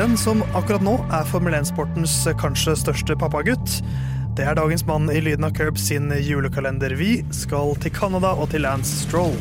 Den som akkurat nå er Formel 1-sportens kanskje største pappagutt. Det er dagens mann i lyden av Curb sin julekalender. Vi skal til Canada og til Lance Stroll.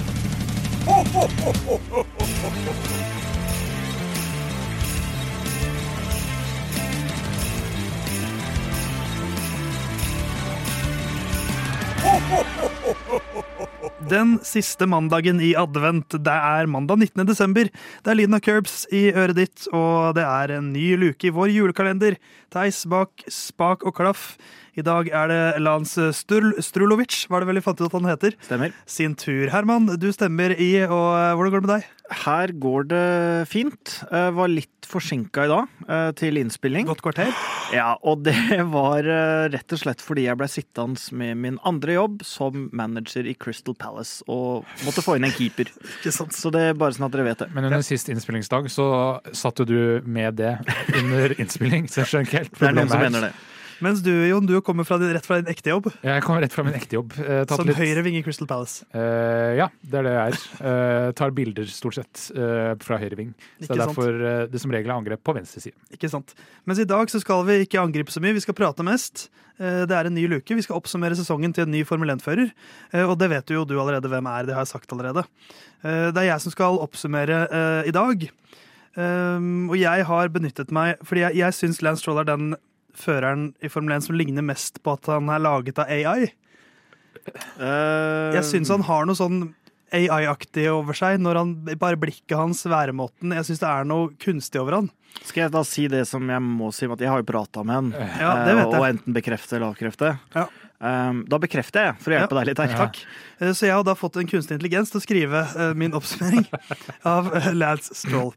Den siste mandagen i advent. Det er mandag 19. desember. Det er Lina Curbs i øret ditt, og det er en ny luke i vår julekalender. Theis bak spak og klaff. I dag er det Lans Strul Strulovic, var det vel vi fant ut at han heter, Stemmer. sin tur. Herman, du stemmer i, og eh, hvordan går det med deg? Her går det fint. Jeg var litt forsinka i dag eh, til innspilling. Godt kvarter? Ja, og det var eh, rett og slett fordi jeg ble sittende med min andre jobb som manager i Crystal Palace og måtte få inn en keeper. Ikke sant? Så det er bare sånn at dere vet det. Men under sist innspillingsdag så satt jo du med det under innspilling, så jeg skjønner ikke helt Det er noen som mener det. Mens du, Jon, du kommer fra, din- rett fra din ekte jobb. Jeg kommer rett fra min ekte jobb. Eh, Som litt- høyreving i Crystal Palace. Eh, ja, det er det jeg er. Eh, tar bilder stort sett eh, fra høyreving. Så det er derfor eh, det som regel er angrep på venstre side. Ikke sant? Mens i dag så skal vi ikke angripe så mye, vi skal prate mest. Eh, Det er en ny luke. Vi skal oppsummere sesongen til en ny Formel 1-fører. Eh, Og det vet jo du allerede hvem er, det har jeg sagt allerede. Eh, Det er jeg som skal oppsummere i dag. Um, Og jeg har benyttet meg Fordi jeg, jeg syns Lance Stroll er den føreren i Formel 1 som ligner mest på at han er laget av AI. Eh, Jeg syns han har noe sånn AI-aktig over seg. Når han, bare blikket hans, væremåten. Jeg syns det er noe kunstig over han. Skal jeg da si det som jeg må si, at jeg har jo prata med han, Ja, det vet jeg og enten bekrefte eller avkrefte. Ja. Eh, Da bekrefter jeg, for å hjelpe Ja. deg litt her. Takk. Eh, Så jeg har da fått en kunstig intelligens til å skrive eh, min oppsummering av eh, Lance Stroll.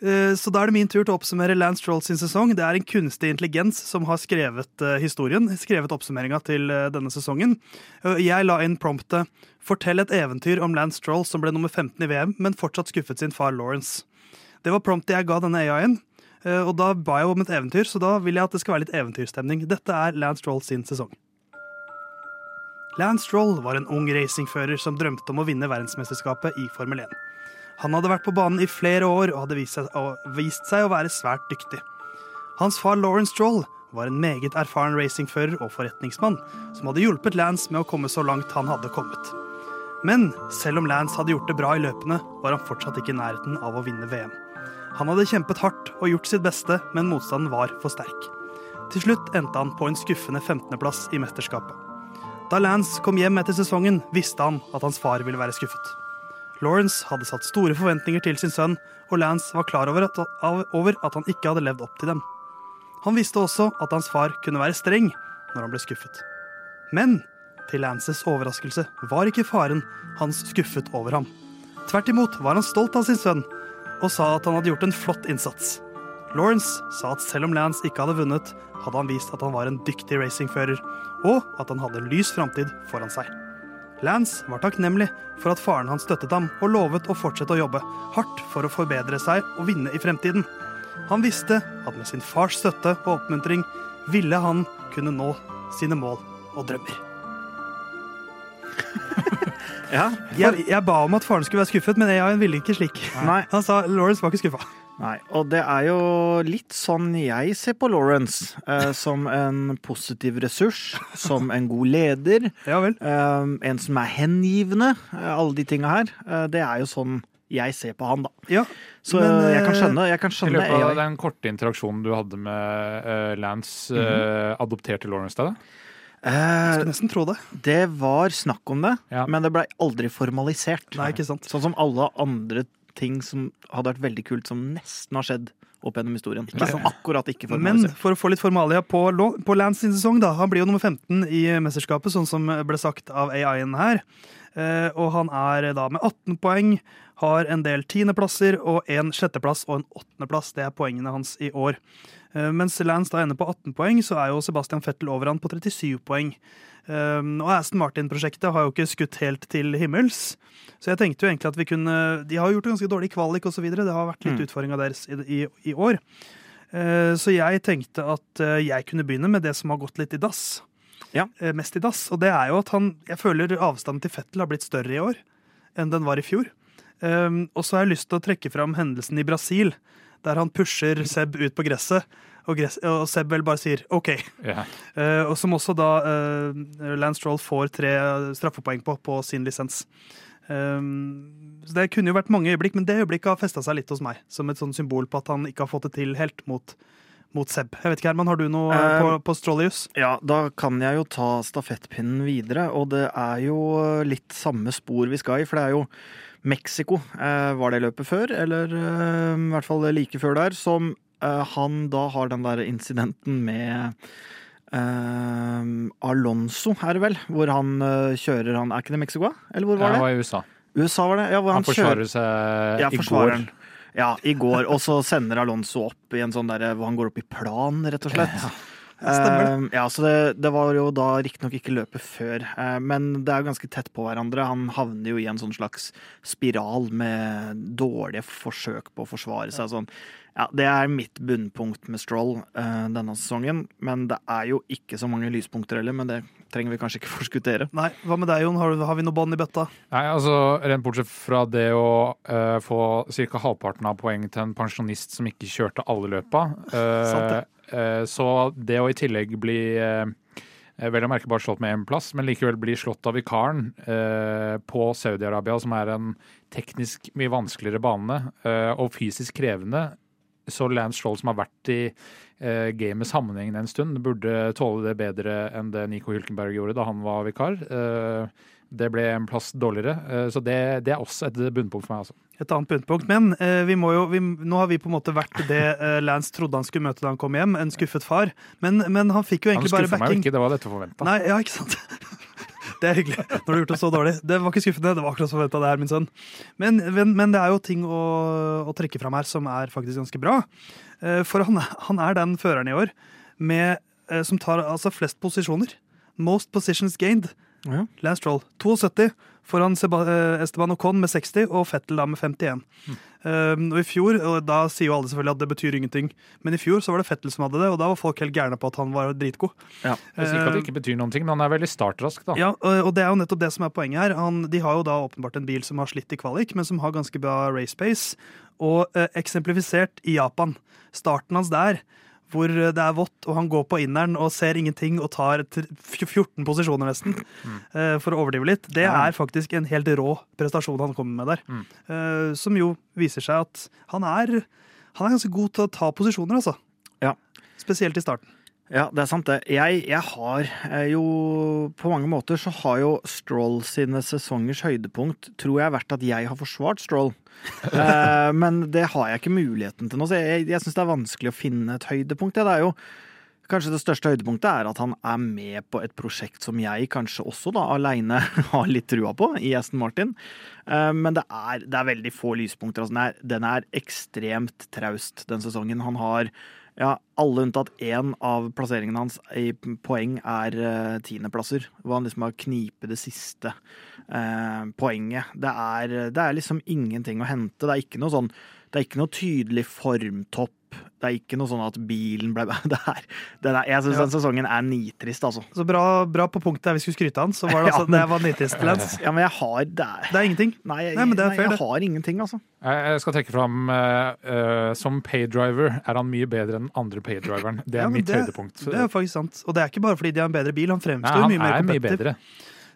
Eh, Så da er det min tur til å oppsummere Lance Stroll sin sesong. Det er en kunstig intelligens som har skrevet eh, historien, skrevet oppsummeringa til eh, denne sesongen. Jeg la inn promptet 'Fortell et eventyr om Lance Stroll som ble nummer 15 i VM, men fortsatt skuffet sin far Lawrence'. Det var promptet jeg ga denne AI-en. Og da ba jeg om et eventyr, så da vil jeg at det skal være litt eventyrstemning. Dette er Lance Stroll sin sesong. Lance Stroll var en ung racingfører som drømte om å vinne verdensmesterskapet i Formel 1. Han hadde vært på banen i flere år og hadde vist seg, vist seg å være svært dyktig. Hans far Lawrence Stroll var en meget erfaren racingfører og forretningsmann som hadde hjulpet Lance med å komme så langt han hadde kommet. Men selv om Lance hadde gjort det bra i løpene, var han fortsatt ikke i nærheten av å vinne VM. Han hadde kjempet hardt og gjort sitt beste, men motstanden var for sterk. Til slutt endte han på en skuffende 15.-plass i mesterskapet. Da Lance kom hjem etter sesongen, visste han at hans far ville være skuffet. Lawrence hadde satt store forventninger til sin sønn, og Lance var klar over at, over at han ikke hadde levd opp til dem. Han visste også at hans far kunne være streng når han ble skuffet. Men til Lances overraskelse var ikke faren hans skuffet over ham. Tvert imot var han stolt av sin sønn og sa at han hadde gjort en flott innsats. Lawrence sa at selv om Lance ikke hadde vunnet, hadde han vist at han var en dyktig racingfører, og at han hadde en lys framtid foran seg. Lance var takknemlig for at faren hans støttet ham, og lovet å fortsette å jobbe hardt for å forbedre seg og vinne i fremtiden. Han visste at med sin fars støtte og oppmuntring ville han kunne nå sine mål og drømmer. Ja, Jeg, jeg ba om at faren skulle være skuffet, men AI-en ville ikke slik. Nei. Han sa Lawrence var ikke skuffa. Nei, og det er jo litt sånn jeg ser på Lawrence. Eh, som en positiv ressurs, som en god leder, Ja vel. eh, en som er hengivende. Eh, alle de tinga her. Eh, det er jo sånn jeg ser på han, da. Ja, Så Men, eh, jeg kan eh, skjønne, jeg kan I løpet av den korte interaksjonen du hadde med uh, Lance, eh, adopterte Lawrence deg? da? Jeg skulle nesten tro det. det var snakk om det, Ja. men det blei aldri formalisert. Nei, ikke sant. Sånn som alle andre ting som hadde vært veldig kult, som nesten har skjedd opp gjennom historien. Men som akkurat ikke Men for å få litt formalia på, på Lance sin sesong, da. Han blir jo nummer 15 i mesterskapet, sånn som ble sagt av AI-en her. Eh, og han er da med 18 poeng, har en del tiendeplasser og en sjetteplass og en åttendeplass. Det er poengene hans i år. Eh, mens Lance da ender på 18 poeng, så er jo Sebastian Fettel over han på 37 poeng. Eh, og Aston Martin-prosjektet har jo ikke skutt helt til himmels. Så jeg tenkte jo egentlig at vi kunne De har jo gjort en ganske dårlig kvalik osv. Det har vært litt Mm. utfordringa deres i, i, i år. Eh, Så jeg tenkte at jeg kunne begynne med det som har gått litt i dass. Ja. Mest i dass. Og det er jo at han Jeg føler avstanden til Fettel har blitt større i år enn den var i fjor. Og så har jeg lyst til å trekke fram hendelsen i Brasil, der han pusher Seb ut på gresset, og, gress, og Seb vel bare sier OK. Yeah. Uh, og som også da uh, Lance Stroll får tre straffepoeng på på sin lisens. Um, så Det kunne jo vært mange øyeblikk, men det øyeblikket har festa seg litt hos meg. Som et sånn symbol på at han ikke har fått det til helt mot, mot Seb. Jeg vet ikke, Herman, Har du noe eh, på, på Strollius? Ja, da kan jeg jo ta stafettpinnen videre, og det er jo litt samme spor vi skal i, for det er jo Mexico. Eh, var det løpet før, eller eh, i hvert fall like før der, som eh, han da har den der incidenten med eh, Alonso, er det vel? Hvor han eh, kjører han Er ikke det Mexico? Eller hvor var Jeg det? var i USA. USA var det? Ja, hvor Han han, kjører forsvarer seg ja, i går. Ja, i går. Og så sender Alonso opp i en sånn derre hvor han går opp i plan, rett og slett. Stemmer det. Eh, ja, så det, det var jo da riktignok ikke løpet før, eh, men det er jo ganske tett på hverandre. Han havner jo i en sånn slags spiral med dårlige forsøk på å forsvare seg. Sånn. Ja, Det er mitt bunnpunkt med Stroll eh, denne sesongen, men det er jo ikke så mange lyspunkter heller. Men det trenger vi kanskje ikke forskuttere. Nei, Hva med deg, Jon? Har, du- har vi noe bånd i bøtta? Nei, altså, Rent bortsett fra det å uh, få ca. halvparten av poeng til en pensjonist som ikke kjørte alle løpa, Uh, Sant det. Eh, så det å i tillegg bli eh, vel å merke slått med én plass, men likevel bli slått av vikaren eh, på Saudi-Arabia, som er en teknisk mye vanskeligere bane og fysisk krevende. Så Lance Stroll, som har vært i eh, gamet sammenhengende en stund, burde tåle det bedre enn det Nico Hülkenberg gjorde da han var vikar. Eh, det ble en plass dårligere, eh, så det, det er også et bunnpunkt for meg. altså. Et annet bunnpunkt. Men eh, vi må jo, vi, nå har vi på en måte vært det eh, Lance trodde han skulle møte da han kom hjem, en skuffet far. Men, men han fikk jo egentlig bare skuffer meg jo backing. ikke, det var dette forventa. Nei, ja, ikke sant? Det er hyggelig når du har gjort det så dårlig. Det var ikke skuffende, det var akkurat som forventa, det her, min sønn. Men, men, men det er jo ting å, å trekke fram her som er faktisk ganske bra. Eh, For han, han er den føreren i år med, som tar altså flest posisjoner. Most positions gained. Ja. Lance roll. 72 foran eh, Esteban Ocon med 60 og Fettel da med 51. Um, og i fjor, og da sier jo alle selvfølgelig at det betyr ingenting, men i fjor så var det Fettel som hadde det, og da var folk helt gærne på at han var dritgod. Ja. Jeg sier ikke at det ikke betyr noen ting, men han er veldig startrask, da. Ja, og og det er jo nettopp det som er poenget her. Han, de har jo da åpenbart en bil som har slitt i kvalik, men som har ganske bra race pace. Og eh, eksemplifisert i Japan. Starten hans der, hvor det er vått, og han går på inneren og ser ingenting og tar 14 posisjoner nesten, eh, for å overdrive litt, det er faktisk en helt rå prestasjon han kommer med der. Mm. Eh, som jo viser seg at han er, han er ganske god til å ta posisjoner, altså. Ja. Spesielt i starten. Ja, det er sant det. Jeg, jeg har eh, jo På mange måter så har jo Stroll sine sesongers høydepunkt tror jeg vært at jeg har forsvart Stroll. Eh, men det har jeg ikke muligheten til nå, så jeg, jeg syns det er vanskelig å finne et høydepunkt. Det er jo Kanskje det største høydepunktet er at han er med på et prosjekt som jeg kanskje også da aleine har litt trua på, i Aston Martin. Eh, Men det er, det er veldig få lyspunkter. Altså, den, er, den er ekstremt traust den sesongen. Han har ja, alle unntatt én av plasseringene hans i poeng er uh, tiendeplasser. Hvor han liksom har knipet det siste uh, poenget. Det er, det er liksom ingenting å hente. Det er ikke noe sånn Det er ikke noe tydelig formtopp. Det er ikke noe sånn at bilen ble det er, den er, Jeg syns Ja. den sesongen er nitrist, altså. Så bra, bra på punktet der vi skulle skryte av han, så var det Ja, altså, men- det var nitrist, lens. Ja, men jeg har Det er, Det er ingenting. nei, jeg, Nei, men det er nei, fair, jeg det. har ingenting, altså. Jeg skal trekke fram eh, Som paydriver er han mye bedre enn andre paydriveren. Det er Ja, mitt det- høydepunkt. Det er faktisk sant. Og det er ikke bare fordi de har en bedre bil, han Nei, fremstår han mye mer er kompetitiv. bedre.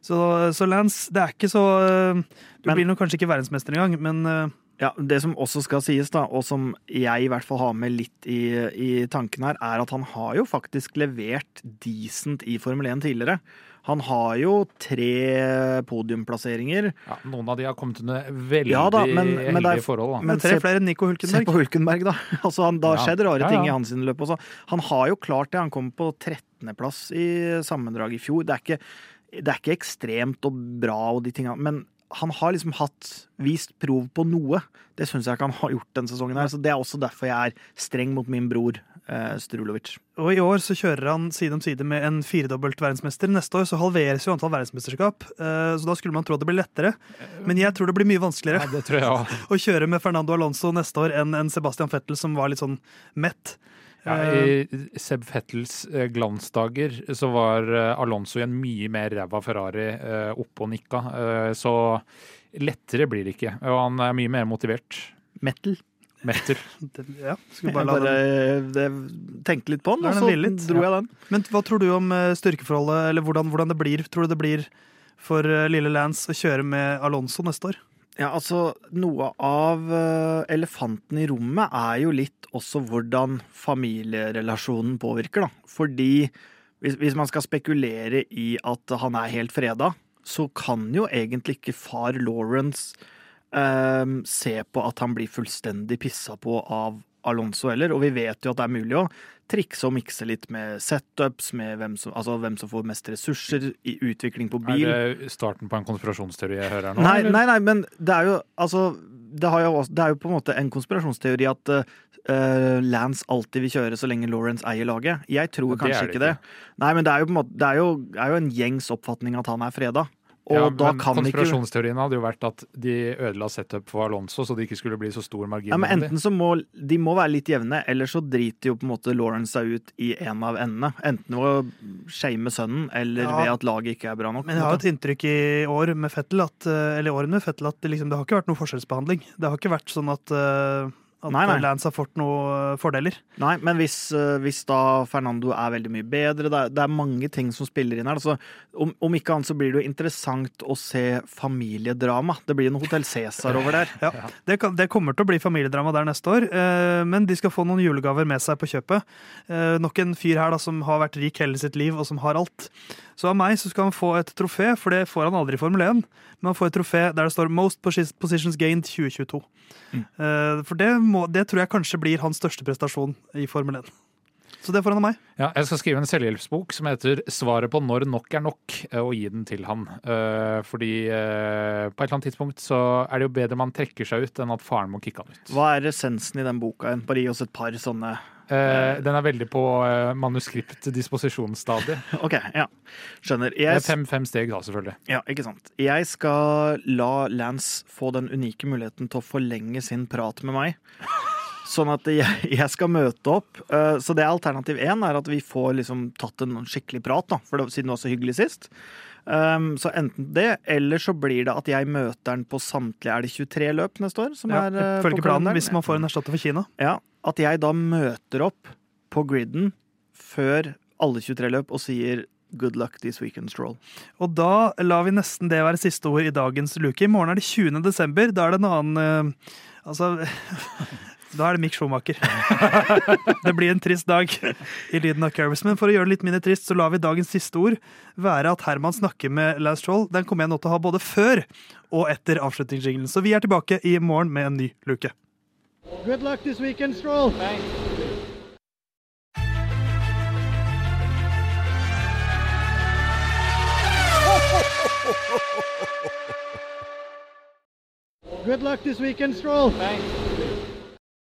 Så, så Lance, det er ikke så uh, Du Men- blir nok kanskje ikke verdensmester engang, men øh, Ja, Det som også skal sies, da, og som jeg i hvert fall har med litt i, i tanken her, er at han har jo faktisk levert decent i Formel 1 tidligere. Han har jo tre podiumplasseringer. Ja, noen av de har kommet under veldig Ja da, men- men er- heldige forhold. Da. men tre flere enn Nico Hulkenberg. Se på Hulkenberg, da. Altså, han, da Ja. skjedde rare ting ja. i hans løp også. Han har jo klart det. Han kom på 13.-plass i sammendraget i fjor. Det er, ikke, det er ikke ekstremt og bra og de tingene, men han har liksom hatt vist prov på noe. Det syns jeg ikke han har gjort denne sesongen her. Så det er også derfor jeg er streng mot min bror eh, Strulovic. Og i år så kjører han side om side med en firedobbelt verdensmester. Neste år så halveres jo antall verdensmesterskap, eh, så da skulle man tro at det blir lettere. Men jeg tror det blir mye vanskeligere Ja, det tror jeg å kjøre med Fernando Alonso neste år enn en Sebastian Fettel, som var litt sånn mett. Ja, Eh, I Seb Fettels eh, glansdager så var eh, Alonso i en mye mer ræva Ferrari oppe og nikka. Så lettere blir det ikke. Og han er mye mer motivert. Metal. Metal. Det, ja, skulle bare la bare det, tenke litt på den, og så litt. dro jeg den. Men hva tror du om styrkeforholdet, eller hvordan, hvordan det blir? Tror du det blir for lille Lance å kjøre med Alonso neste år? Ja, altså, noe av eh, elefanten i rommet er jo litt også hvordan familierelasjonen påvirker, da. Fordi hvis, hvis man skal spekulere i at han er helt freda, så kan jo egentlig ikke far Lawrence eh, se på at han blir fullstendig pissa på av Alonso heller, og vi vet jo at det er mulig å trikse og mikse litt med setups, med hvem som, altså hvem som får mest ressurser i utvikling på bil. Er det starten på en konspirasjonsteori jeg hører her nå? Nei, eller? nei, nei, men det er jo altså det, har jo også, det er jo på en måte en konspirasjonsteori at uh, Lance alltid vil kjøre så lenge Lawrence eier laget. Jeg tror Ja, det kanskje er det ikke det. Nei, men det er jo måte Det er jo, er jo en gjengs oppfatning at han er freda. Og Ja, da men kan ikke Konspirasjonsteorien hadde jo vært at de ødela setup for Alonso, så det ikke skulle bli så stor margin. ja, men. Enten så må de må være litt jevne, eller så driter jo på en måte Lawrence seg ut i en av endene. Enten ved å shame sønnen, eller Ja. ved at laget ikke er bra nok. Men jeg har et inntrykk i år med Fettel at, eh, eller årene med Fettel at det, liksom, det har ikke vært noe forskjellsbehandling. Det har ikke vært sånn at, eh, at Nei, nei. Lance har fått noen fordeler. Nei, men hvis, eh, hvis da Fernando er veldig mye bedre Det er, det er mange ting som spiller inn her. Altså, om, om ikke annet så blir det jo interessant å se familiedrama. Det blir noe Hotell Cæsar over der. Ja, det, kan, det kommer til å bli familiedrama der neste år, eh, men de skal få noen julegaver med seg på kjøpet. Eh, nok en fyr her da som har vært rik hele sitt liv, og som har alt. Så av meg så skal han få et trofé, for det får han aldri i Formel 1. Men han får et trofé der det står 'Most Positions Gained 2022'. Mm. for det, må, det tror jeg kanskje blir hans største prestasjon i Formel 1. Så det får han av meg. Ja, jeg skal skrive en selvhjelpsbok som heter 'Svaret på når nok er nok', eh, og gi den til han. Eh, Fordi eh, på et eller annet tidspunkt så er det jo bedre man trekker seg ut, enn at faren må kicke han ut. Hva er essensen i den boka? En Bare gi oss et par sånne Den er veldig på manuskript-disposisjonsstadiet. OK, ja. Skjønner. Det er Fem, fem steg da, selvfølgelig. ja, ikke sant. Jeg skal la Lance få den unike muligheten til å forlenge sin prat med meg. Sånn at jeg, jeg skal møte opp. Eh, Så det er alternativ én er at vi får liksom tatt en skikkelig prat, da, for det, siden det var så hyggelig sist. Um, så enten det, eller så blir det at jeg møter den på samtlige Er det 23 løp neste år? Som Ja, er, uh, Følger planen hvis man får en erstatter for Kina. Ja, At jeg da møter opp på griden før alle 23 løp og sier good luck this weekend stroll. Og da lar vi nesten det være siste ord i dagens luke. I morgen er det 20. desember. Da er det en annen uh, Altså Da er det Mick Schumacher. det blir en trist dag i lyden av Curves. Men for å gjøre det litt mindre trist, så lar vi dagens siste ord være at Herman snakker med Last Troll. Den kommer jeg nå til å ha både før og etter avslutningsjinglen. Så vi er tilbake i morgen med en ny luke. Good luck this weekend stroll! Good luck this weekend stroll!